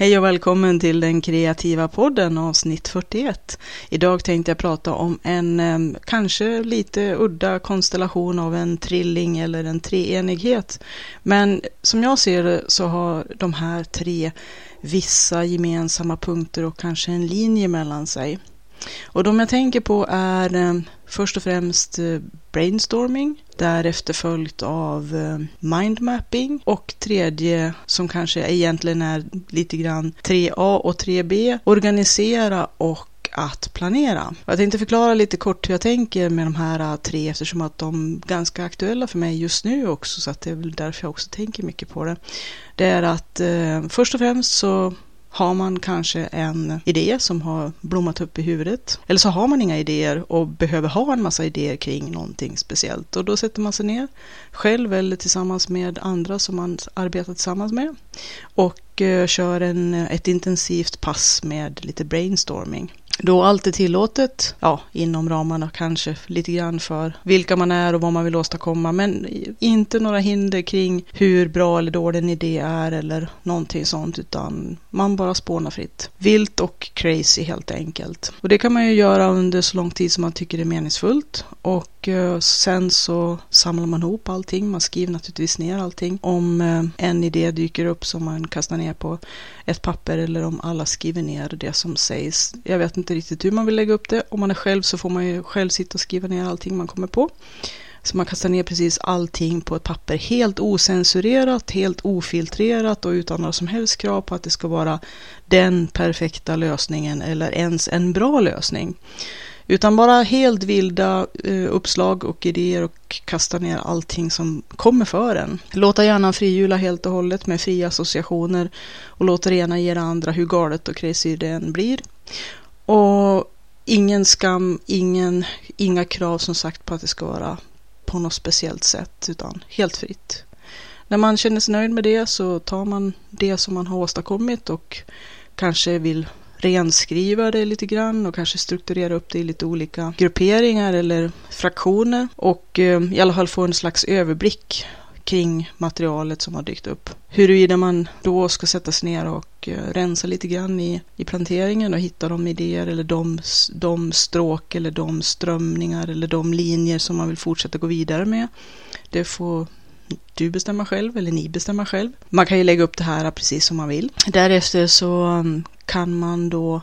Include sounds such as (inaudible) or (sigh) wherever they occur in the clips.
Hej och välkommen till den kreativa podden avsnitt 41. Idag tänkte jag prata om en kanske lite udda konstellation av en trilling eller en treenighet. Men som jag ser det så har de här tre vissa gemensamma punkter och kanske en linje mellan sig. Och de jag tänker på är eh, först och främst eh, brainstorming, därefter följt av eh, mindmapping och tredje som kanske egentligen är lite grann 3A och 3B, organisera och att planera. Jag tänkte förklara lite kort hur jag tänker med de här eh, tre eftersom att de är ganska aktuella för mig just nu också så att det är väl därför jag också tänker mycket på det. Det är att eh, först och främst så har man kanske en idé som har blommat upp i huvudet. Eller så har man inga idéer och behöver ha en massa idéer kring någonting speciellt. Och då sätter man sig ner själv eller tillsammans med andra som man arbetar tillsammans med. Och eh, kör en, ett intensivt pass med lite brainstorming. Då allt är tillåtet, ja, inom ramarna kanske lite grann för vilka man är och vad man vill åstadkomma, men inte några hinder kring hur bra eller dålig en idé är eller någonting sånt, utan man bara spånar fritt. Vilt och crazy helt enkelt. Och det kan man ju göra under så lång tid som man tycker det är meningsfullt och och eh, sen så samlar man ihop allting. Man skriver naturligtvis ner allting. Om eh, en idé dyker upp som man kastar ner på ett papper eller om alla skriver ner det som sägs. Jag vet inte riktigt hur man vill lägga upp det. Om man är själv så får man ju själv sitta och skriva ner allting man kommer på. Så man kastar ner precis allting på ett papper helt osensurerat, helt ofiltrerat och utan några som helst krav på att det ska vara den perfekta lösningen eller ens en bra lösning. Utan bara helt vilda eh, uppslag och idéer och kasta ner allting som kommer för en. Låta hjärnan frihjula helt och hållet med fria associationer och låta det ena ge det andra hur galet och crazy det än blir. Och ingen skam, ingen, inga krav som sagt på att det ska vara på något speciellt sätt utan helt fritt. När man känner sig nöjd med det så tar man det som man har åstadkommit och kanske vill renskriva det lite grann och kanske strukturera upp det i lite olika grupperingar eller fraktioner och eh, i alla fall få en slags överblick kring materialet som har dykt upp. Huruvida man då ska sätta sig ner och eh, rensa lite grann i, i planteringen och hitta de idéer eller de, de stråk eller de strömningar eller de linjer som man vill fortsätta gå vidare med. Det får du bestämma själv eller ni bestämma själv. Man kan ju lägga upp det här precis som man vill. Därefter så mm, kan man då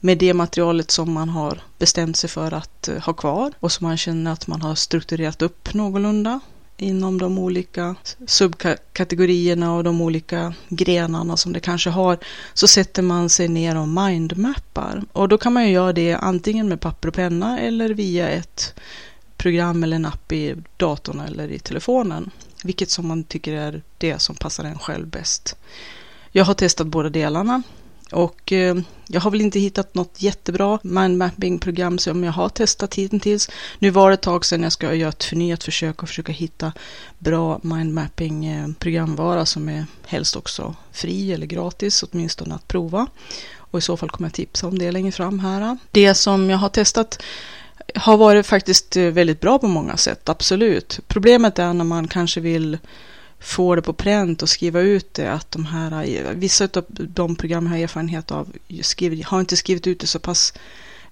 med det materialet som man har bestämt sig för att eh, ha kvar och som man känner att man har strukturerat upp någorlunda inom de olika subkategorierna och de olika grenarna som det kanske har så sätter man sig ner och mindmappar. Och då kan man ju göra det antingen med papper och penna eller via ett program eller en app i datorn eller i telefonen. Vilket som man tycker är det som passar en själv bäst. Jag har testat båda delarna och eh, jag har väl inte hittat något jättebra mindmapping-program som jag har testat hittills. Nu var det ett tag sedan jag ska göra ett förnyat försök och försöka hitta bra mindmapping-programvara som är helst också fri eller gratis, åtminstone att prova. Och i så fall kommer jag tipsa om det längre fram här. Det som jag har testat har varit faktiskt eh, väldigt bra på många sätt, absolut. Problemet är när man kanske vill få det på pränt och skriva ut det. Att de här, eh, vissa av de program jag har erfarenhet av skrivit, har inte skrivit ut det så pass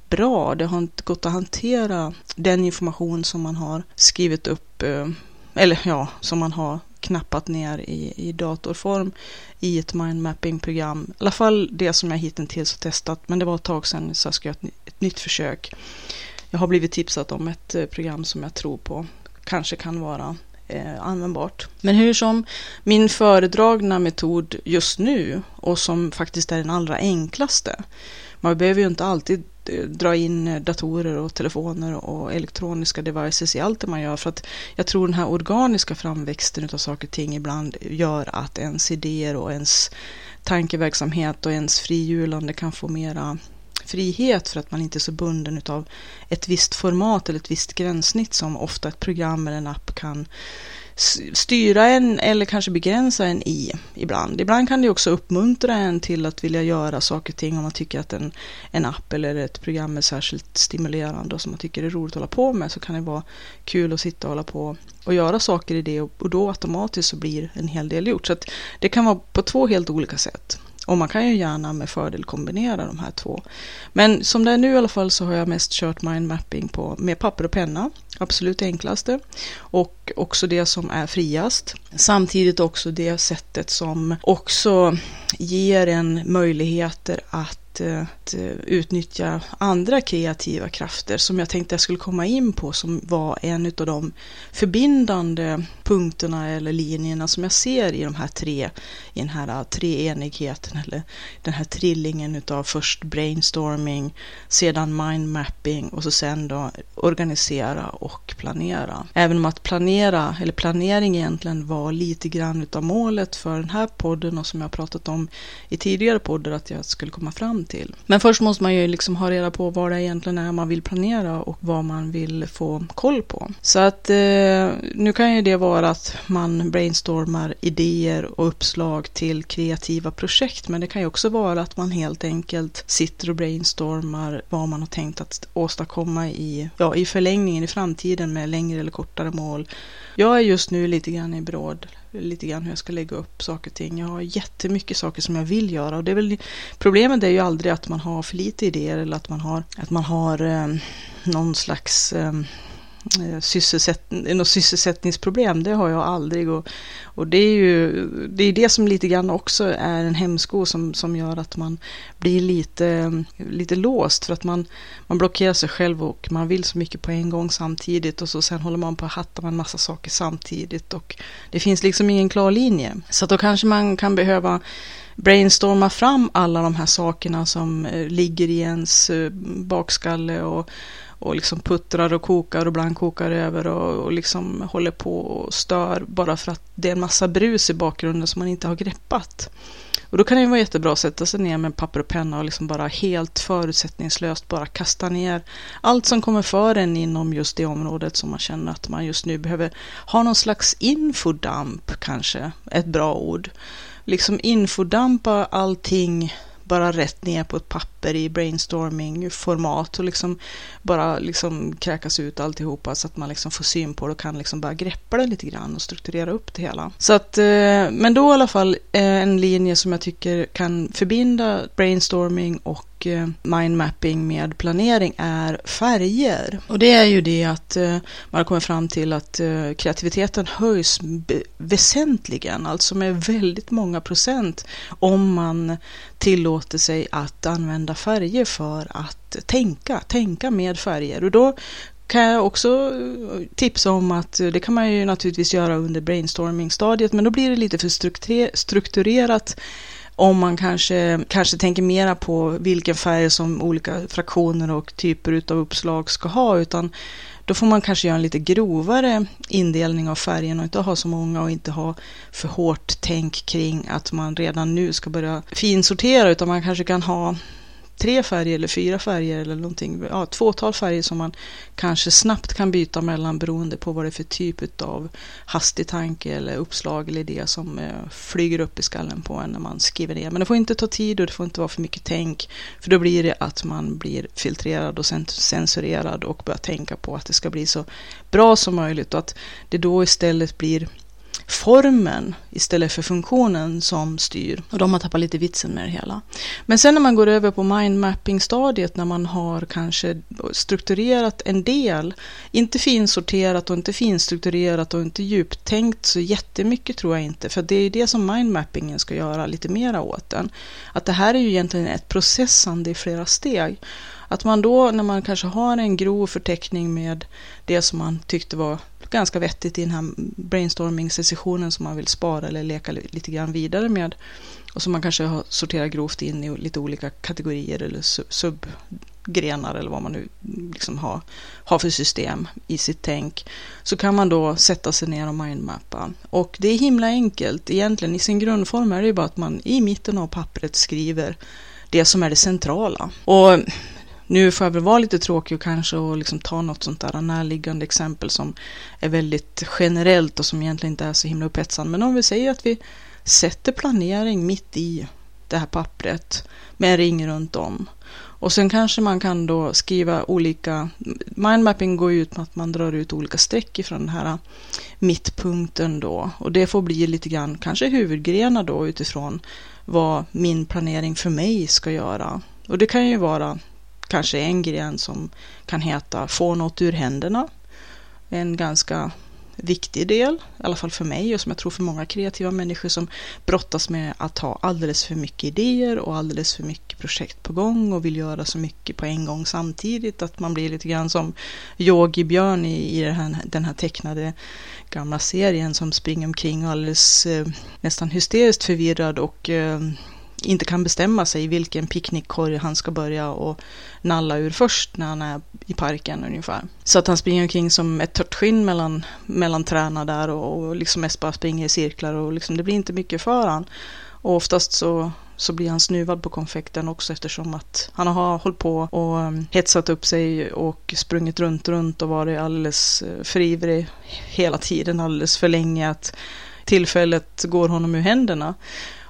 bra. Det har inte gått att hantera den information som man har skrivit upp, eh, eller ja, som man har knappat ner i, i datorform i ett mindmapping-program. I alla fall det som jag hittills har testat, men det var ett tag sedan så jag ska göra ett, ett nytt försök. Jag har blivit tipsat om ett eh, program som jag tror på kanske kan vara eh, användbart. Men hur som, min föredragna metod just nu och som faktiskt är den allra enklaste. Man behöver ju inte alltid eh, dra in eh, datorer och telefoner och elektroniska devices i allt det man gör. För att jag tror den här organiska framväxten av saker och ting ibland gör att ens idéer och ens tankeverksamhet och ens frihjulande kan få mera frihet för att man inte är så bunden av ett visst format eller ett visst gränssnitt som ofta ett program eller en app kan styra en eller kanske begränsa en i ibland. Ibland kan det också uppmuntra en till att vilja göra saker och ting om man tycker att en, en app eller ett program är särskilt stimulerande och som man tycker är roligt att hålla på med så kan det vara kul att sitta och hålla på och göra saker i det och, och då automatiskt så blir en hel del gjort. Så att det kan vara på två helt olika sätt. Och man kan ju gärna med fördel kombinera de här två. Men som det är nu i alla fall så har jag mest kört mindmapping på, med papper och penna. Absolut enklaste. Och också det som är friast. Samtidigt också det sättet som också ger en möjligheter att att eh, eh, utnyttja andra kreativa krafter som jag tänkte jag skulle komma in på som var en av de förbindande punkterna eller linjerna som jag ser i de här tre, i den här eh, treenigheten eller den här trillingen utav först brainstorming, sedan mindmapping och så sen då organisera och planera. Även om att planera, eller planering egentligen var lite grann utav målet för den här podden och som jag pratat om i tidigare poddar att jag skulle komma fram till. Men först måste man ju liksom ha reda på vad det egentligen är man vill planera och vad man vill få koll på. Så att eh, nu kan ju det vara att man brainstormar idéer och uppslag till kreativa projekt. Men det kan ju också vara att man helt enkelt sitter och brainstormar vad man har tänkt att åstadkomma i, ja, i förlängningen i framtiden med längre eller kortare mål. Jag är just nu lite grann i bråd lite grann hur jag ska lägga upp saker och ting. Jag har jättemycket saker som jag vill göra och det är väl problemet är ju aldrig att man har för lite idéer eller att man har, att man har eh, någon slags eh, Eh, Sysselsättning, något sysselsättningsproblem, det har jag aldrig. Och, och det är ju det, är det som lite grann också är en hämsko som, som gör att man blir lite, lite låst för att man, man blockerar sig själv och man vill så mycket på en gång samtidigt och så sen håller man på att hatta med en massa saker samtidigt och det finns liksom ingen klar linje. Så då kanske man kan behöva brainstorma fram alla de här sakerna som eh, ligger i ens eh, bakskalle och och liksom puttrar och kokar och ibland kokar över och, och liksom håller på och stör bara för att det är en massa brus i bakgrunden som man inte har greppat. Och då kan det vara jättebra att sätta sig ner med papper och penna och liksom bara helt förutsättningslöst bara kasta ner allt som kommer för en inom just det området som man känner att man just nu behöver ha någon slags infodamp kanske, ett bra ord. Liksom infodampa allting bara rätt ner på ett papper i brainstorming-format och liksom bara liksom kräkas ut alltihopa så att man liksom får syn på det och kan liksom bara greppa det lite grann och strukturera upp det hela. Så att, eh, men då i alla fall eh, en linje som jag tycker kan förbinda brainstorming och och mindmapping med planering är färger. Och det är ju det att eh, man har kommit fram till att eh, kreativiteten höjs väsentligen, alltså med väldigt många procent om man tillåter sig att använda färger för att tänka, tänka med färger. Och då kan jag också eh, tipsa om att det kan man ju naturligtvis göra under brainstorming-stadiet, men då blir det lite för strukturerat om man kanske, kanske tänker mera på vilken färg som olika fraktioner och typer av uppslag ska ha, utan då får man kanske göra en lite grovare indelning av färgen och inte ha så många och inte ha för hårt tänk kring att man redan nu ska börja finsortera, utan man kanske kan ha tre färger eller fyra färger eller någonting. Ja, ett fåtal färger som man kanske snabbt kan byta mellan beroende på vad det är för typ av hastig tanke eller uppslag eller idé som eh, flyger upp i skallen på en när man skriver ner. Men det får inte ta tid och det får inte vara för mycket tänk. För då blir det att man blir filtrerad och censurerad och börjar tänka på att det ska bli så bra som möjligt och att det då istället blir formen istället för funktionen som styr. Och de har tappat lite vitsen med det hela. Men sen när man går över på mindmapping-stadiet när man har kanske strukturerat en del, inte finsorterat och inte finstrukturerat och inte djuptänkt så jättemycket tror jag inte, för det är ju det som mindmappingen ska göra lite mera åt den. Att det här är ju egentligen ett processande i flera steg. Att man då, när man kanske har en grov förteckning med det som man tyckte var ganska vettigt i den här brainstorming-sessionen som man vill spara eller leka lite grann vidare med. Och som man kanske har sorterat grovt in i lite olika kategorier eller subgrenar eller vad man nu liksom har, har för system i sitt tänk. Så kan man då sätta sig ner och mindmappa. Och det är himla enkelt. Egentligen i sin grundform är det ju bara att man i mitten av pappret skriver det som är det centrala. Och nu får jag väl vara lite tråkig och kanske och liksom ta något sånt där närliggande exempel som är väldigt generellt och som egentligen inte är så himla upphetsande. Men om vi säger att vi sätter planering mitt i det här pappret med en ring runt om. Och sen kanske man kan då skriva olika, mindmapping går ut på att man drar ut olika streck ifrån den här mittpunkten då. Och det får bli lite grann kanske huvudgrenar då utifrån vad min planering för mig ska göra. Och det kan ju vara kanske en gren som kan heta få något ur händerna. En ganska viktig del, i alla fall för mig och som jag tror för många kreativa människor som brottas med att ha alldeles för mycket idéer och alldeles för mycket projekt på gång och vill göra så mycket på en gång samtidigt att man blir lite grann som Yogi Björn i, i den, här, den här tecknade gamla serien som springer omkring alldeles eh, nästan hysteriskt förvirrad och eh, inte kan bestämma sig vilken picknickkorg han ska börja och nalla ur först när han är i parken ungefär. Så att han springer omkring som ett tört skinn mellan, mellan träna där och, och liksom mest bara springer i cirklar och liksom det blir inte mycket för han. Och oftast så, så blir han snuvad på konfekten också eftersom att han har hållit på och um, hetsat upp sig och sprungit runt, runt och varit alldeles eh, för ivrig hela tiden, alldeles för länge att tillfället går honom ur händerna.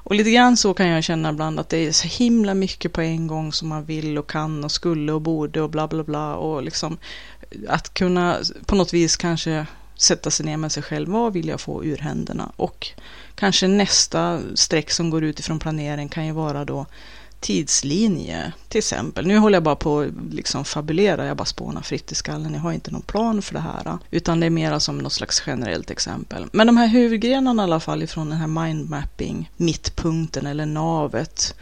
Och lite grann så kan jag känna ibland att det är så himla mycket på en gång som man vill och kan och skulle och borde och bla bla bla och liksom att kunna på något vis kanske sätta sig ner med sig själv. Vad vill jag få ur händerna? Och kanske nästa streck som går ut ifrån planeringen kan ju vara då tidslinje till exempel. Nu håller jag bara på att liksom fabulera, jag bara spånar fritt i skallen. Jag har inte någon plan för det här, utan det är mera som något slags generellt exempel. Men de här huvudgrenarna i alla fall ifrån den här mindmapping, mittpunkten eller navet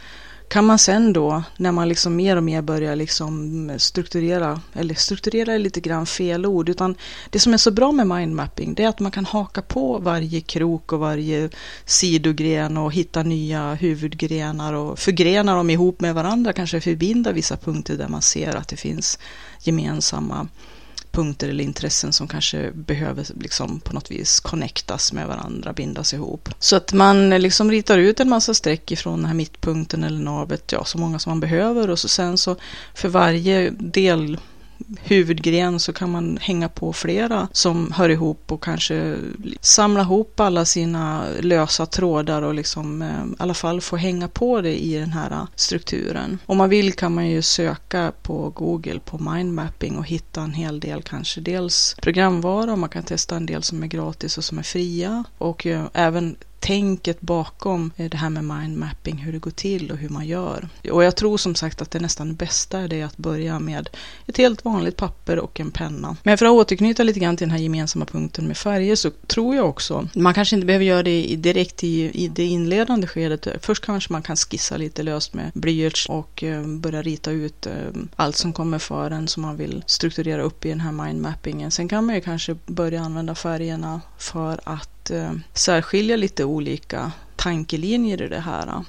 kan man sen då, när man liksom mer och mer börjar liksom strukturera, eller strukturera är lite grann fel ord, utan det som är så bra med mindmapping, det är att man kan haka på varje krok och varje sidogren och hitta nya huvudgrenar och förgrena dem ihop med varandra, kanske förbinda vissa punkter där man ser att det finns gemensamma punkter eller intressen som kanske behöver liksom på något vis connectas med varandra, bindas ihop. Så att man liksom ritar ut en massa streck ifrån den här mittpunkten eller navet, ja så många som man behöver och så sen så för varje del huvudgren så kan man hänga på flera som hör ihop och kanske samla ihop alla sina lösa trådar och liksom eh, i alla fall få hänga på det i den här strukturen. Om man vill kan man ju söka på Google på mindmapping och hitta en hel del kanske dels programvara, man kan testa en del som är gratis och som är fria och även tänket bakom eh, det här med mindmapping, hur det går till och hur man gör. Och jag tror som sagt att det nästan bästa är det att börja med ett helt vanligt papper och en penna. Men för att återknyta lite grann till den här gemensamma punkten med färger så tror jag också, man kanske inte behöver göra det direkt i, i det inledande skedet. Först kanske man kan skissa lite löst med blyerts och eh, börja rita ut eh, allt som kommer för en som man vill strukturera upp i den här mindmappingen. Sen kan man ju kanske börja använda färgerna för att Eh, särskilja lite olika tankelinjer i det här.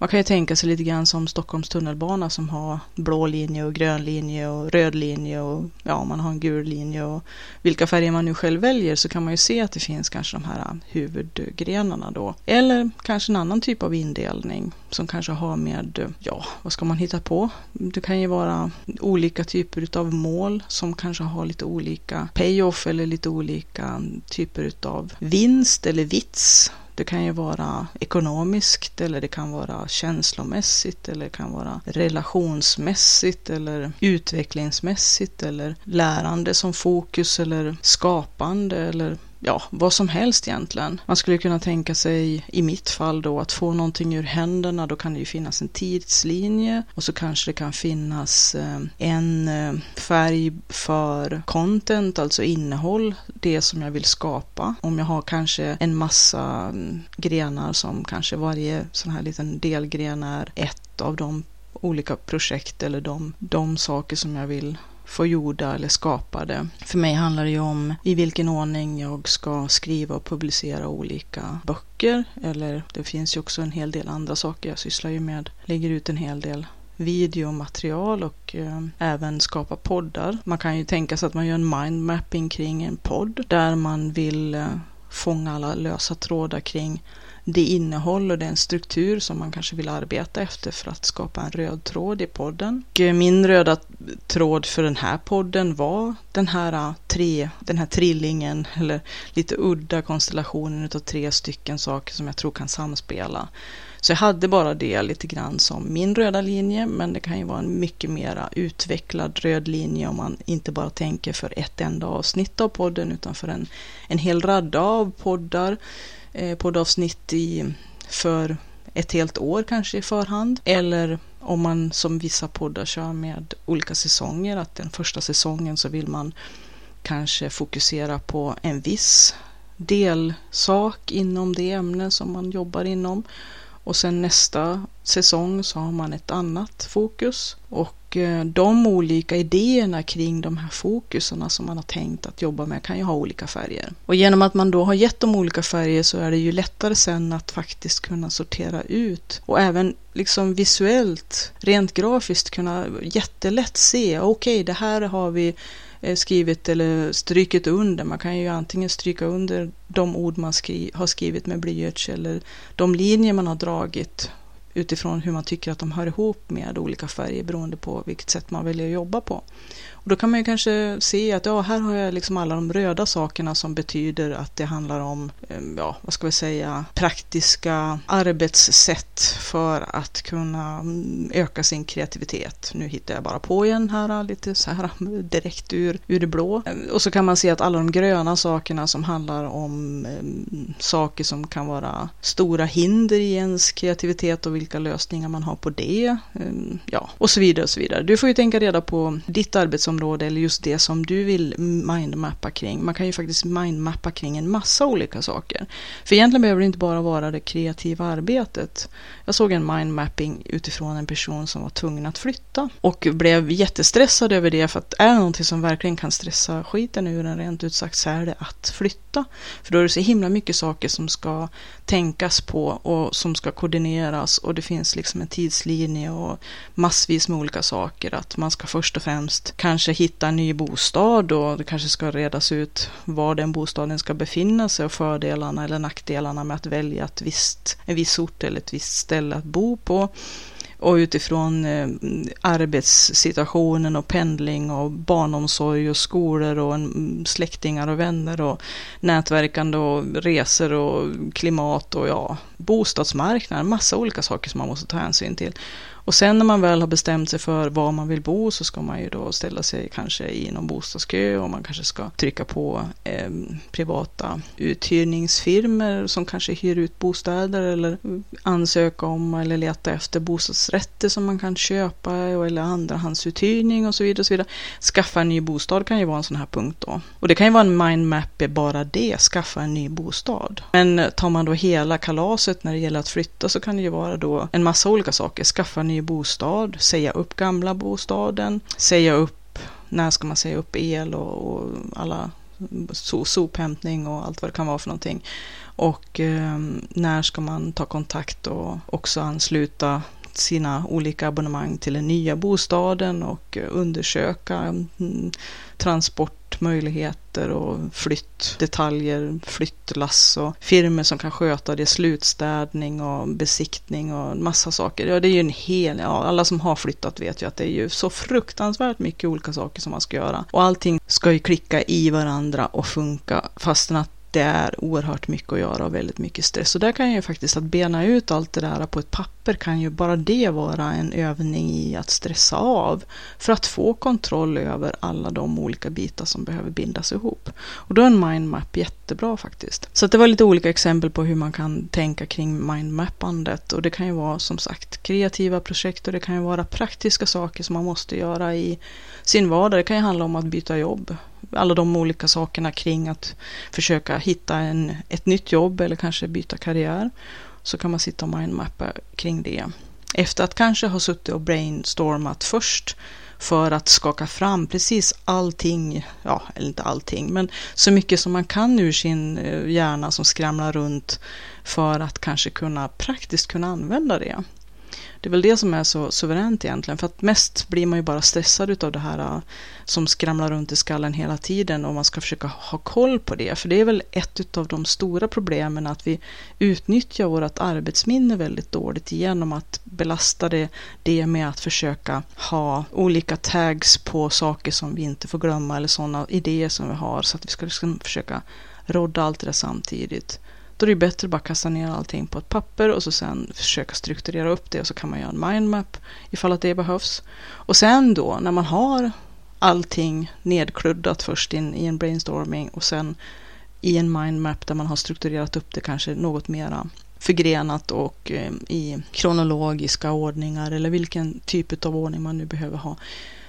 Man kan ju tänka sig lite grann som Stockholms tunnelbana som har blå linje och grön linje och röd linje och ja, man har en gul linje och vilka färger man nu själv väljer så kan man ju se att det finns kanske de här huvudgrenarna då. Eller kanske en annan typ av indelning som kanske har med, ja, vad ska man hitta på? Det kan ju vara olika typer av mål som kanske har lite olika payoff eller lite olika typer av vinst eller vits det kan ju vara ekonomiskt eller det kan vara känslomässigt eller det kan vara relationsmässigt eller utvecklingsmässigt eller lärande som fokus eller skapande eller ja, vad som helst egentligen. Man skulle kunna tänka sig i mitt fall då att få någonting ur händerna. Då kan det ju finnas en tidslinje och så kanske det kan finnas eh, en eh, färg för content, alltså innehåll, det som jag vill skapa. Om jag har kanske en massa mm, grenar som kanske varje sån här liten delgren är ett av de olika projekt eller de, de saker som jag vill förgjorda eller skapade. För mig handlar det ju om i vilken ordning jag ska skriva och publicera olika böcker. Eller det finns ju också en hel del andra saker jag sysslar ju med. Lägger ut en hel del videomaterial och eh, även skapa poddar. Man kan ju tänka sig att man gör en mindmapping kring en podd där man vill eh, fånga alla lösa trådar kring det innehåll och den struktur som man kanske vill arbeta efter för att skapa en röd tråd i podden. Eh, min röda tråd för den här podden var den här, eh, tre, den här trillingen (laughs) eller lite udda konstellationen av tre stycken saker som jag tror kan samspela. Så jag hade bara det lite grann som min röda linje, men det kan ju vara en mycket mera utvecklad röd linje om man inte bara tänker för ett enda avsnitt av podden utan för en, en hel radda av poddar Eh, poddavsnitt i, för ett helt år kanske i förhand. Eller om man som vissa poddar kör med olika säsonger, att den första säsongen så vill man kanske fokusera på en viss delsak inom det ämne som man jobbar inom. Och sen nästa säsong så har man ett annat fokus. Och och eh, de olika idéerna kring de här fokuserna som man har tänkt att jobba med kan ju ha olika färger. Och genom att man då har gett dem olika färger så är det ju lättare sen att faktiskt kunna sortera ut och även liksom visuellt, rent grafiskt kunna jättelätt se, okej okay, det här har vi eh, skrivit eller strykit under. Man kan ju antingen stryka under de ord man skri har skrivit med blyerts eller de linjer man har dragit utifrån hur man tycker att de hör ihop med olika färger beroende på vilket sätt man väljer att jobba på. Och då kan man ju kanske se att ja, här har jag liksom alla de röda sakerna som betyder att det handlar om, eh, ja, vad ska vi säga, praktiska arbetssätt för att kunna mm, öka sin kreativitet. Nu hittar jag bara på igen här, lite så här (laughs) direkt ur, ur det blå. Eh, och så kan man se att alla de gröna sakerna som handlar om eh, saker som kan vara stora hinder i ens kreativitet och vilka lösningar man har på det. Eh, ja, och så vidare och så vidare. Du får ju tänka reda på ditt arbetsområde arbetsområde eller just det som du vill mindmappa kring. Man kan ju faktiskt mindmappa kring en massa olika saker. För egentligen behöver det inte bara vara det kreativa arbetet. Jag såg en mindmapping utifrån en person som var tvungen att flytta och blev jättestressad över det för att är det någonting som verkligen kan stressa skiten ur en rent ut sagt så är det att flytta. För då är det så himla mycket saker som ska tänkas på och som ska koordineras och det finns liksom en tidslinje och massvis med olika saker. Att man ska först och främst kanske hitta en ny bostad och det kanske ska redas ut var den bostaden ska befinna sig och fördelarna eller nackdelarna med att välja ett visst, en viss ort eller ett visst ställe att bo på. Och utifrån eh, arbetssituationen och pendling och barnomsorg och skolor och en, mm, släktingar och vänner och nätverkande och resor och klimat och ja, bostadsmarknaden, massa olika saker som man måste ta hänsyn till. Och sen när man väl har bestämt sig för var man vill bo så ska man ju då ställa sig kanske i någon bostadskö och man kanske ska trycka på eh, privata uthyrningsfirmor som kanske hyr ut bostäder eller ansöka om eller leta efter bostadsrätter som man kan köpa eller andrahandsuthyrning och så vidare. Och så vidare. Skaffa en ny bostad kan ju vara en sån här punkt då. Och det kan ju vara en mindmap bara det, skaffa en ny bostad. Men tar man då hela kalaset när det gäller att flytta så kan det ju vara då en massa olika saker. Skaffa ny bostad, säga upp gamla bostaden, säga upp, när ska man säga upp el och, och alla so, sophämtning och allt vad det kan vara för någonting. Och eh, när ska man ta kontakt och också ansluta sina olika abonnemang till den nya bostaden och eh, undersöka mm, Möjligheter och flyttdetaljer, flyttlass och firmor som kan sköta det, slutstädning och besiktning och massa saker. Ja, det är ju en hel, ja, alla som har flyttat vet ju att det är ju så fruktansvärt mycket olika saker som man ska göra. Och allting ska ju klicka i varandra och funka fastän att det är oerhört mycket att göra och väldigt mycket stress. Och där kan ju faktiskt att bena ut allt det där på ett papper kan ju bara det vara en övning i att stressa av för att få kontroll över alla de olika bitar som behöver bindas ihop. Och då är en mindmap jättebra faktiskt. Så det var lite olika exempel på hur man kan tänka kring mindmappandet och det kan ju vara som sagt kreativa projekt och det kan ju vara praktiska saker som man måste göra i sin vardag. Det kan ju handla om att byta jobb alla de olika sakerna kring att försöka hitta en, ett nytt jobb eller kanske byta karriär. Så kan man sitta och mindmappa kring det. Efter att kanske ha suttit och brainstormat först för att skaka fram precis allting, ja, eller inte allting, men så mycket som man kan ur sin eh, hjärna som skramlar runt för att kanske kunna praktiskt kunna använda det. Det är väl det som är så suveränt egentligen, för att mest blir man ju bara stressad av det här äh, som skramlar runt i skallen hela tiden och man ska försöka ha koll på det. För det är väl ett av de stora problemen att vi utnyttjar vårt arbetsminne väldigt dåligt genom att belasta det, det med att försöka ha olika tags på saker som vi inte får glömma eller sådana idéer som vi har så att vi ska liksom försöka rodda allt det där samtidigt. Då är det bättre att bara kasta ner allting på ett papper och så sen försöka strukturera upp det och så kan man göra en mindmap ifall att det behövs. Och sen då när man har allting nedkluddat först in, i en brainstorming och sen i en mindmap där man har strukturerat upp det kanske något mera förgrenat och eh, i kronologiska ordningar eller vilken typ av ordning man nu behöver ha.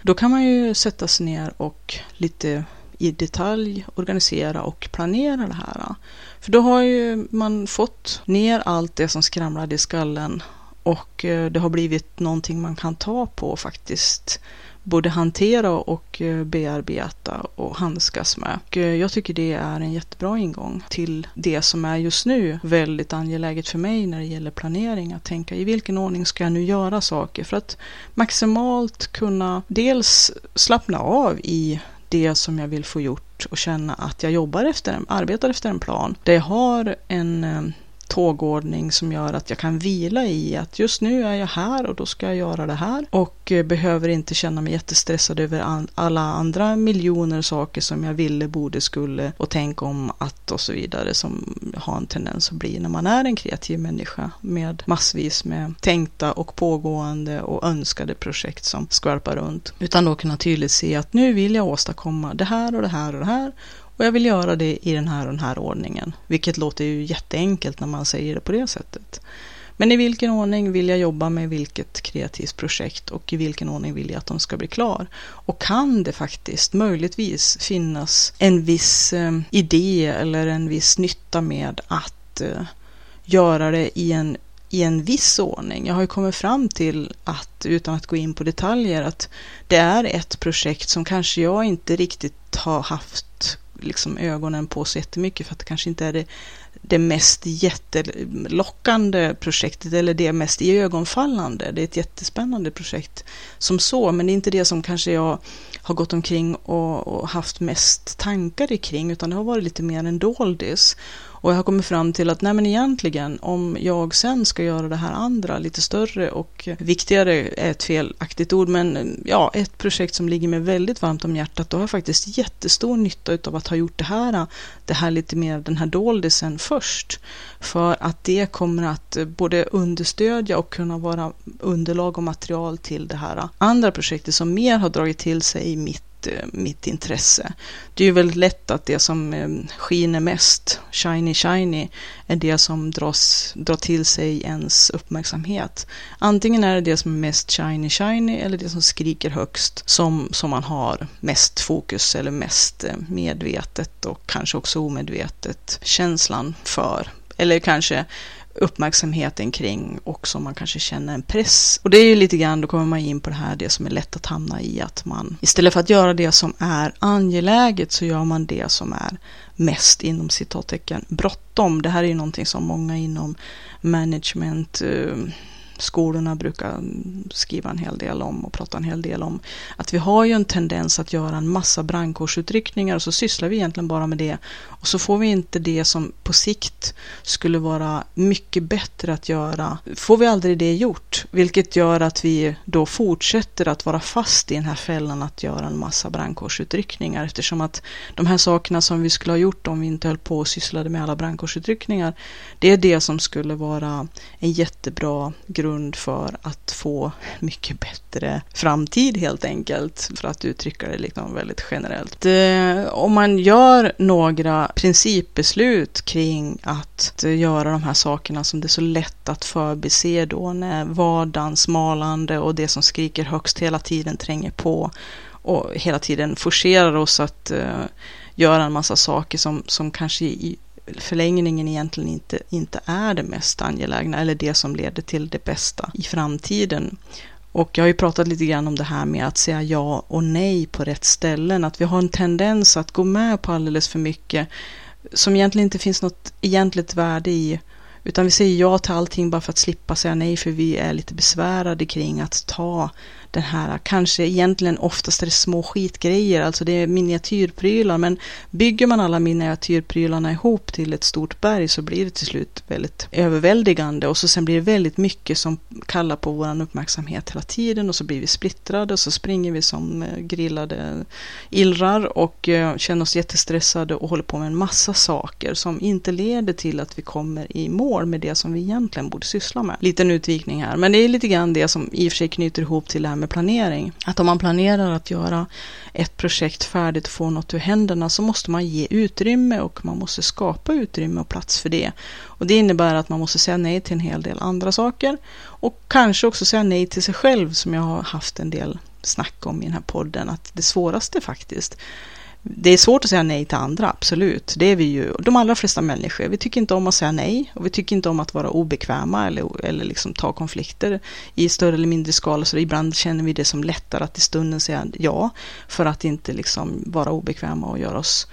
Då kan man ju sätta sig ner och lite i detalj organisera och planera det här. För då har ju man fått ner allt det som skramlade i skallen och eh, det har blivit någonting man kan ta på faktiskt både hantera och eh, bearbeta och handskas med. Och eh, jag tycker det är en jättebra ingång till det som är just nu väldigt angeläget för mig när det gäller planering. Att tänka i vilken ordning ska jag nu göra saker för att maximalt kunna dels slappna av i det som jag vill få gjort och känna att jag jobbar efter en, arbetar efter en plan. Där jag har en eh, tågordning som gör att jag kan vila i att just nu är jag här och då ska jag göra det här och eh, behöver inte känna mig jättestressad över alla andra miljoner saker som jag ville, borde, skulle och tänk om att och så vidare som har en tendens att bli när man är en kreativ människa med massvis med tänkta och pågående och önskade projekt som skvalpar runt. Utan då kunna tydligt se att nu vill jag åstadkomma det här och det här och det här och jag vill göra det i den här och den här ordningen. Vilket låter ju jätteenkelt när man säger det på det sättet. Men i vilken ordning vill jag jobba med vilket kreativt projekt och i vilken ordning vill jag att de ska bli klar? Och kan det faktiskt möjligtvis finnas en viss eh, idé eller en viss nytta med att eh, göra det i en i en viss ordning. Jag har ju kommit fram till att, utan att gå in på detaljer, att det är ett projekt som kanske jag inte riktigt har haft liksom ögonen på så jättemycket för att det kanske inte är det, det mest jättelockande projektet eller det mest iögonfallande. Det är ett jättespännande projekt som så, men det är inte det som kanske jag har gått omkring och, och haft mest tankar kring, utan det har varit lite mer en doldis. Och jag har kommit fram till att nej men egentligen om jag sen ska göra det här andra lite större och viktigare är ett felaktigt ord men ja ett projekt som ligger mig väldigt varmt om hjärtat då har jag faktiskt jättestor nytta av att ha gjort det här det här lite mer den här doldisen först. För att det kommer att både understödja och kunna vara underlag och material till det här andra projektet som mer har dragit till sig mitt Eh, mitt, intresse. Det är ju väldigt lätt att det som eh, skiner mest, shiny shiny, är det som dras, drar till sig ens uppmärksamhet. Antingen är det det som är mest shiny shiny eller det som skriker högst som, som man har mest fokus eller mest eh, medvetet och kanske också omedvetet känslan för. Eller kanske uppmärksamheten kring och som man kanske känner en press. Och det är ju lite grann, då kommer man in på det här, det som är lätt att hamna i, att man istället för att göra det som är angeläget så gör man det som är mest inom citattecken bråttom. Det här är ju någonting som många inom management eh, skolorna brukar skriva en hel del om och prata en hel del om. Att vi har ju en tendens att göra en massa brandkårsutryckningar och så sysslar vi egentligen bara med det. Och så får vi inte det som på sikt skulle vara mycket bättre att göra. Får vi aldrig det gjort, vilket gör att vi då fortsätter att vara fast i den här fällan att göra en massa brandkårsutryckningar eftersom att de här sakerna som vi skulle ha gjort om vi inte höll på och sysslade med alla brandkårsutryckningar, det är det som skulle vara en jättebra grund grund för att få mycket bättre framtid helt enkelt, för att uttrycka det liksom väldigt generellt. Om man gör några principbeslut kring att göra de här sakerna som det är så lätt att förbise då när vardagens malande och det som skriker högst hela tiden tränger på och hela tiden forcerar oss att uh, göra en massa saker som, som kanske i förlängningen egentligen inte, inte är det mest angelägna eller det som leder till det bästa i framtiden. Och jag har ju pratat lite grann om det här med att säga ja och nej på rätt ställen, att vi har en tendens att gå med på alldeles för mycket som egentligen inte finns något egentligt värde i, utan vi säger ja till allting bara för att slippa säga nej, för vi är lite besvärade kring att ta den här, kanske egentligen oftast är det små skitgrejer, alltså det är miniatyrprylar, men bygger man alla miniatyrprylarna ihop till ett stort berg så blir det till slut väldigt överväldigande och så sen blir det väldigt mycket som kallar på vår uppmärksamhet hela tiden och så blir vi splittrade och så springer vi som eh, grillade illrar och eh, känner oss jättestressade och håller på med en massa saker som inte leder till att vi kommer i mål med det som vi egentligen borde syssla med. Liten utvikning här, men det är lite grann det som i och för sig knyter ihop till det här med planering. Att om man planerar att göra ett projekt färdigt och få något ur händerna så måste man ge utrymme och man måste skapa utrymme och plats för det. Och det innebär att man måste säga nej till en hel del andra saker och kanske också säga nej till sig själv som jag har haft en del snack om i den här podden, att det svåraste faktiskt det är svårt att säga nej till andra, absolut. Det är vi ju, de allra flesta människor. Vi tycker inte om att säga nej och vi tycker inte om att vara obekväma eller, eller liksom ta konflikter i större eller mindre skala. Så ibland känner vi det som lättare att i stunden säga ja för att inte liksom vara obekväma och göra oss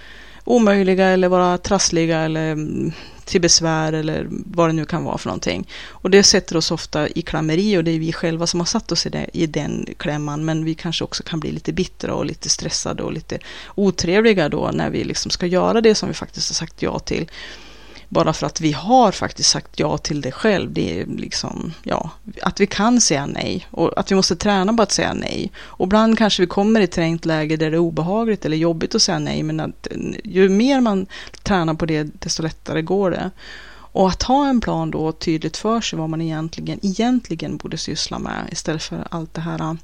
omöjliga eller vara trassliga eller mm, till besvär eller vad det nu kan vara för någonting. Och det sätter oss ofta i klammeri och det är vi själva som har satt oss i, det, i den klämman. Men vi kanske också kan bli lite bittra och lite stressade och lite otrevliga då när vi liksom ska göra det som vi faktiskt har sagt ja till bara för att vi har faktiskt sagt ja till det själv. Det är liksom, ja, att vi kan säga nej och att vi måste träna på att säga nej. Och ibland kanske vi kommer i ett trängt läge där det är obehagligt eller jobbigt att säga nej, men att ju mer man tränar på det, desto lättare går det. Och att ha en plan då tydligt för sig vad man egentligen, egentligen borde syssla med istället för allt det här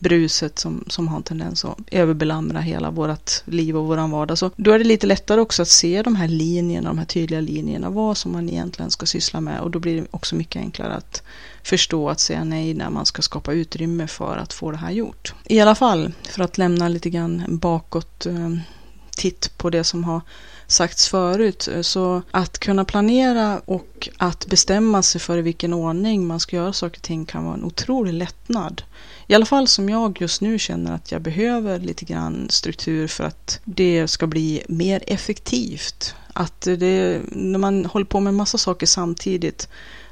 bruset som, som har en tendens att överbelamra hela vårt liv och våran vardag. Så då är det lite lättare också att se de här linjerna, de här tydliga linjerna, vad som man egentligen ska syssla med och då blir det också mycket enklare att förstå att säga nej när man ska skapa utrymme för att få det här gjort. I alla fall, för att lämna lite grann bakåt eh, titt på det som har sagts förut. Eh, så att kunna planera och att bestämma sig för i vilken ordning man ska göra saker och ting kan vara en otrolig lättnad. I alla fall som jag just nu känner att jag behöver lite grann struktur för att det ska bli mer effektivt. Att det, när man håller på med massa saker samtidigt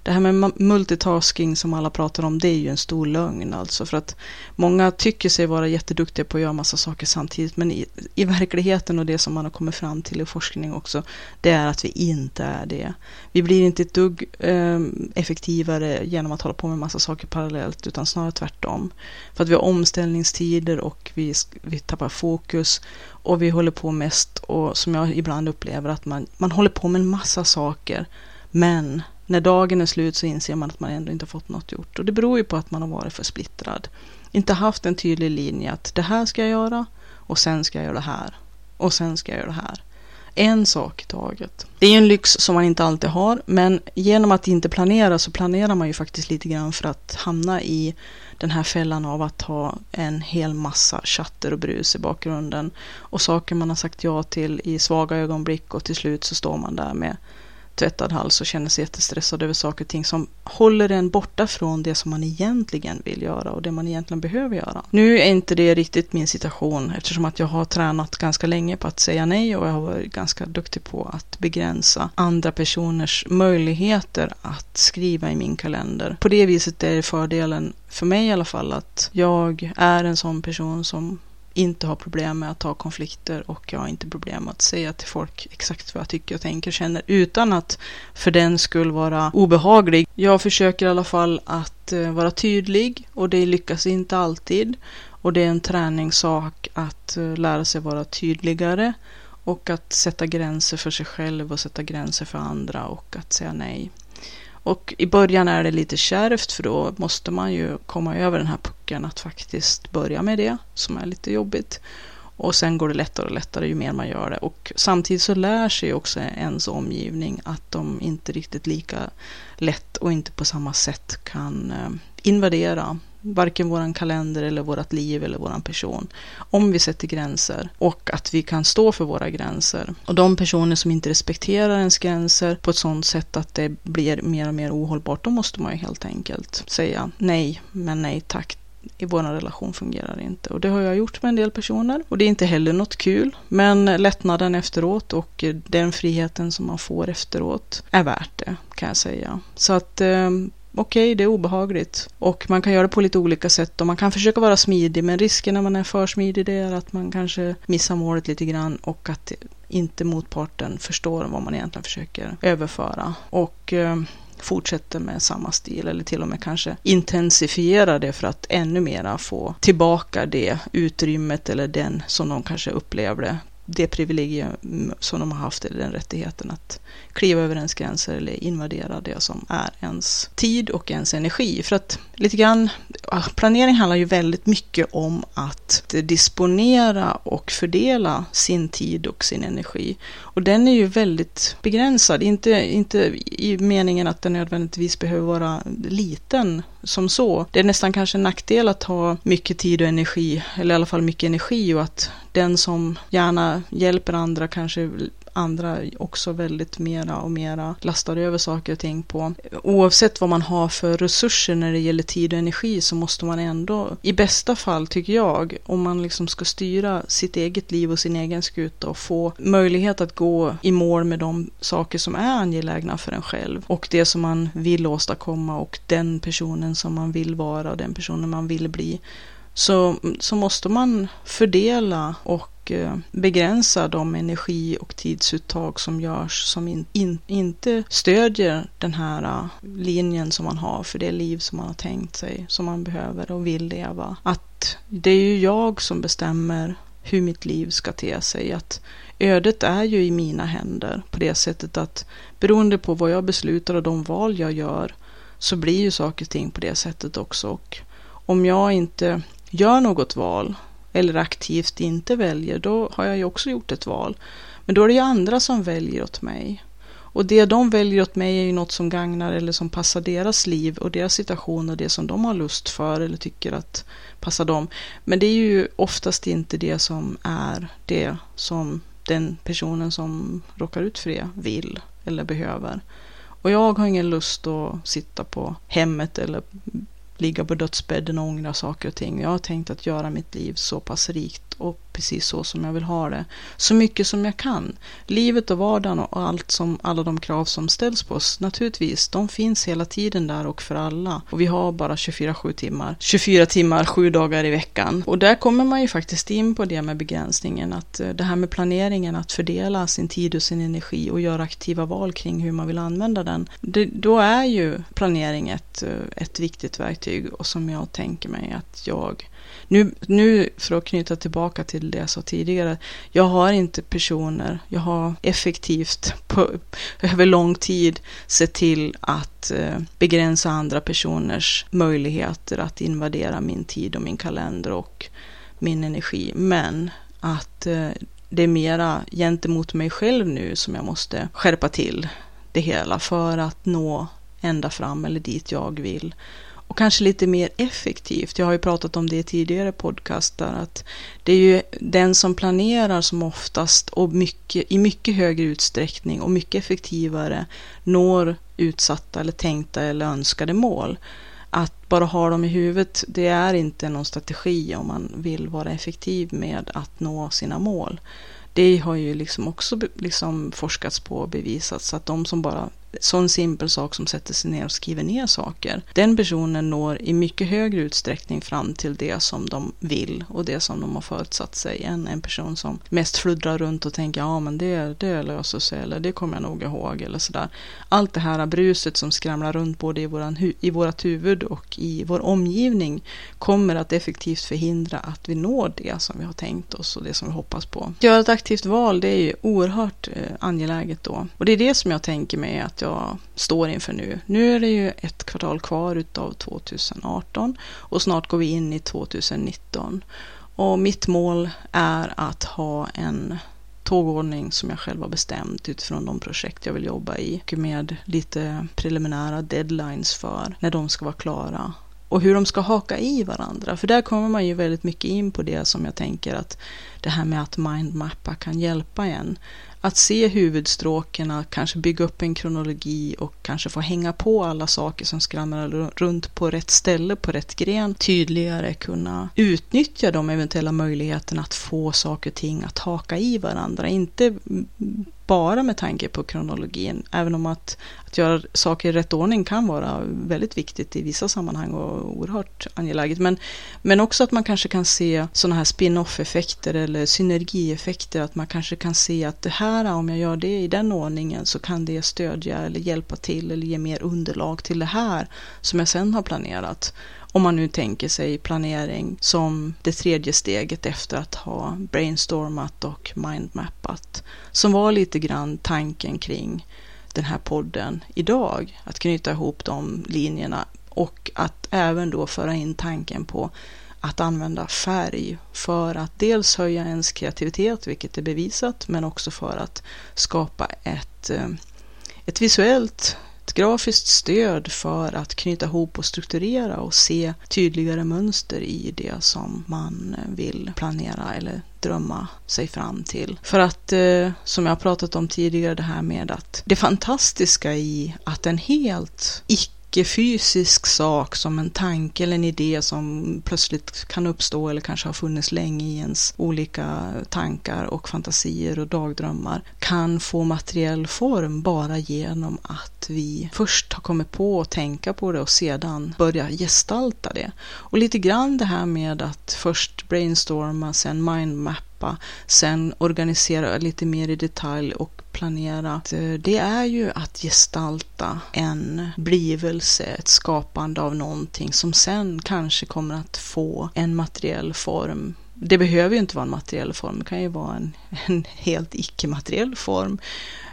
det här med multitasking som alla pratar om, det är ju en stor lögn alltså. För att många tycker sig vara jätteduktiga på att göra massa saker samtidigt. Men i, i verkligheten och det som man har kommit fram till i forskning också, det är att vi inte är det. Vi blir inte ett dugg eh, effektivare genom att hålla på med massa saker parallellt, utan snarare tvärtom. För att vi har omställningstider och vi, vi tappar fokus och vi håller på mest och som jag ibland upplever att man, man håller på med en massa saker men när dagen är slut så inser man att man ändå inte fått något gjort. Och det beror ju på att man har varit för splittrad. Inte haft en tydlig linje att det här ska jag göra och sen ska jag göra det här. Och sen ska jag göra det här. En sak i taget. Det är en lyx som man inte alltid har, men genom att inte planera så planerar man ju faktiskt lite grann för att hamna i den här fällan av att ha en hel massa chatter och brus i bakgrunden och saker man har sagt ja till i svaga ögonblick och till slut så står man där med tvättad hals och känner sig jättestressad över saker och ting som håller en borta från det som man egentligen vill göra och det man egentligen behöver göra. Nu är inte det riktigt min situation eftersom att jag har tränat ganska länge på att säga nej och jag har varit ganska duktig på att begränsa andra personers möjligheter att skriva i min kalender. På det viset är det fördelen för mig i alla fall att jag är en sån person som inte har problem med att ta konflikter och jag har inte problem med att säga till folk exakt vad jag tycker och tänker och känner utan att för den skull vara obehaglig. Jag försöker i alla fall att eh, vara tydlig och det lyckas inte alltid. Och det är en träningssak att eh, lära sig vara tydligare och att sätta gränser för sig själv och sätta gränser för andra och att säga nej. Och i början är det lite kärvt för då måste man ju komma över den här pucken att faktiskt börja med det som är lite jobbigt. Och sen går det lättare och lättare ju mer man gör det. Och samtidigt så lär sig också ens omgivning att de inte riktigt lika lätt och inte på samma sätt kan eh, invadera varken våran kalender eller vårt liv eller våran person. Om vi sätter gränser och att vi kan stå för våra gränser. Och de personer som inte respekterar ens gränser på ett sådant sätt att det blir mer och mer ohållbart, då måste man ju helt enkelt säga nej, men nej tack i vår relation fungerar inte. Och det har jag gjort med en del personer. Och det är inte heller något kul. Men lättnaden efteråt och den friheten som man får efteråt är värt det, kan jag säga. Så att eh, okej, okay, det är obehagligt. Och man kan göra det på lite olika sätt och man kan försöka vara smidig men risken när man är för smidig det är att man kanske missar målet lite grann och att inte motparten förstår vad man egentligen försöker överföra. Och eh, fortsätter med samma stil eller till och med kanske intensifierar det för att ännu mera få tillbaka det utrymmet eller den som de kanske upplevde det privilegium som de har haft, eller den rättigheten att kliva över ens gränser eller invadera det som är ens tid och ens energi. För att lite grann, planering handlar ju väldigt mycket om att disponera och fördela sin tid och sin energi. Och den är ju väldigt begränsad, inte, inte i meningen att den nödvändigtvis behöver vara liten som så. Det är nästan kanske en nackdel att ha mycket tid och energi, eller i alla fall mycket energi och att den som gärna hjälper andra kanske andra också väldigt mera och mera lastar över saker och ting på. Oavsett vad man har för resurser när det gäller tid och energi så måste man ändå, i bästa fall tycker jag, om man liksom ska styra sitt eget liv och sin egen skuta och få möjlighet att gå i mål med de saker som är angelägna för en själv och det som man vill åstadkomma och den personen som man vill vara och den personen man vill bli så, så måste man fördela och eh, begränsa de energi och tidsuttag som görs som in, in, inte stödjer den här eh, linjen som man har för det liv som man har tänkt sig, som man behöver och vill leva. Att det är ju jag som bestämmer hur mitt liv ska te sig. Att ödet är ju i mina händer på det sättet att beroende på vad jag beslutar och de val jag gör så blir ju saker och ting på det sättet också. Och om jag inte gör något val eller aktivt inte väljer, då har jag ju också gjort ett val. Men då är det ju andra som väljer åt mig. Och det de väljer åt mig är ju något som gagnar eller som passar deras liv och deras situation och det som de har lust för eller tycker att passar dem. Men det är ju oftast inte det som är det som den personen som råkar ut för det vill eller behöver. Och jag har ingen lust att sitta på hemmet eller ligga på dödsbädden och ångra saker och ting. Jag har tänkt att göra mitt liv så pass rikt och precis så som jag vill ha det. Så mycket som jag kan. Livet och vardagen och allt som, alla de krav som ställs på oss, naturligtvis, de finns hela tiden där och för alla. Och vi har bara 24-7 timmar. 24 timmar, 7 dagar i veckan. Och där kommer man ju faktiskt in på det med begränsningen, att eh, det här med planeringen, att fördela sin tid och sin energi och göra aktiva val kring hur man vill använda den. Det, då är ju planering ett, eh, ett viktigt verktyg och som jag tänker mig att jag nu, nu för att knyta tillbaka till det jag sa tidigare. Jag har inte personer, jag har effektivt på, över lång tid sett till att eh, begränsa andra personers möjligheter att invadera min tid och min kalender och min energi. Men att eh, det är mera gentemot mig själv nu som jag måste skärpa till det hela för att nå ända fram eller dit jag vill och kanske lite mer effektivt. Jag har ju pratat om det i tidigare podcastar att det är ju den som planerar som oftast och mycket, i mycket högre utsträckning och mycket effektivare når utsatta eller tänkta eller önskade mål. Att bara ha dem i huvudet, det är inte någon strategi om man vill vara effektiv med att nå sina mål. Det har ju liksom också liksom forskats på och bevisats att de som bara sån simpel sak som sätter sig ner och skriver ner saker. Den personen når i mycket högre utsträckning fram till det som de vill och det som de har förutsatt sig än en person som mest fluddrar runt och tänker ja men det, det löser sig eller det kommer jag nog ihåg eller sådär. Allt det här bruset som skramlar runt både i, våran, i vårat huvud och i vår omgivning kommer att effektivt förhindra att vi når det som vi har tänkt oss och det som vi hoppas på. Att göra ett aktivt val det är ju oerhört eh, angeläget då och det är det som jag tänker mig att jag står inför nu. Nu är det ju ett kvartal kvar utav 2018 och snart går vi in i 2019. Och mitt mål är att ha en tågordning som jag själv har bestämt utifrån de projekt jag vill jobba i och med lite preliminära deadlines för när de ska vara klara och hur de ska haka i varandra. För där kommer man ju väldigt mycket in på det som jag tänker att det här med att mindmappa kan hjälpa en att se huvudstråken, kanske bygga upp en kronologi och kanske få hänga på alla saker som skramlar runt på rätt ställe, på rätt gren, tydligare kunna utnyttja de eventuella möjligheterna att få saker och ting att haka i varandra. Inte bara med tanke på kronologin, även om att, att göra saker i rätt ordning kan vara väldigt viktigt i vissa sammanhang och oerhört angeläget. Men, men också att man kanske kan se sådana här spin-off-effekter eller synergieffekter, att man kanske kan se att det här här, om jag gör det i den ordningen så kan det stödja eller hjälpa till eller ge mer underlag till det här som jag sen har planerat. Om man nu tänker sig planering som det tredje steget efter att ha brainstormat och mindmappat. Som var lite grann tanken kring den här podden idag. Att knyta ihop de linjerna och att även då föra in tanken på att använda färg för att dels höja ens kreativitet, vilket är bevisat, men också för att skapa ett, eh, ett visuellt ett grafiskt stöd för att knyta ihop och strukturera och se tydligare mönster i det som man eh, vill planera eller drömma sig fram till. För att, eh, som jag har pratat om tidigare, det här med att det fantastiska i att en helt icke icke-fysisk sak som en tanke eller en idé som plötsligt kan uppstå eller kanske har funnits länge i ens olika tankar och fantasier och dagdrömmar kan få materiell form bara genom att vi först har kommit på att tänka på det och sedan börja gestalta det. Och lite grann det här med att först brainstorma, sen mindmappa, sen organisera lite mer i detalj och planera, det är ju att gestalta en blivelse, ett skapande av någonting som sen kanske kommer att få en materiell form. Det behöver ju inte vara en materiell form, det kan ju vara en, (laughs) en helt icke-materiell form.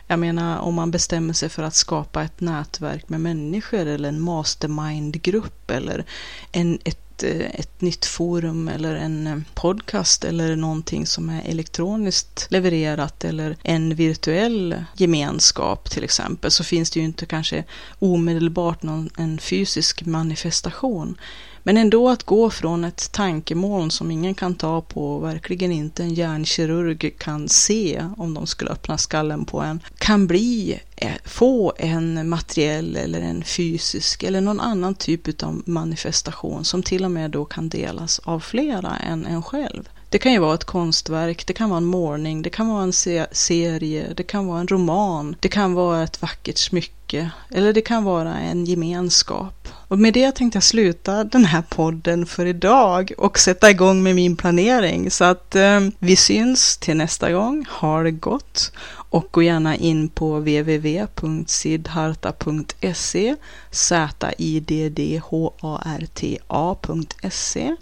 Jag menar om man bestämmer sig för att skapa ett nätverk med människor eller en mastermind-grupp eller en, ett ett, eh, ett nytt forum eller en eh, podcast eller någonting som är elektroniskt levererat eller en virtuell gemenskap till exempel så finns det ju inte kanske omedelbart någon, en fysisk manifestation. Men ändå att gå från ett tankemoln som ingen kan ta på, verkligen inte en hjärnkirurg kan se om de skulle öppna skallen på en, kan bli, Eh, få en materiell eller en fysisk eller någon annan typ av manifestation som till och med då kan delas av flera än en själv. Det kan ju vara ett konstverk, det kan vara en målning, det kan vara en se serie, det kan vara en roman, det kan vara ett vackert smycke eller det kan vara en gemenskap. Och med det tänkte jag sluta den här podden för idag och sätta igång med min planering. Så att eh, vi syns till nästa gång. Ha det gott och gå gärna in på www.sidharta.se z-i-d-d-h-a-r-t-a.se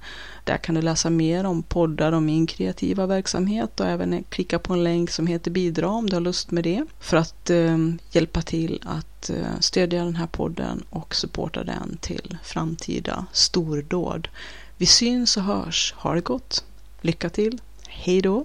där kan du läsa mer om poddar och min kreativa verksamhet och även klicka på en länk som heter bidra om du har lust med det för att eh, hjälpa till att eh, stödja den här podden och supporta den till framtida stordåd. Vi syns och hörs. Ha det gott. Lycka till. Hej då.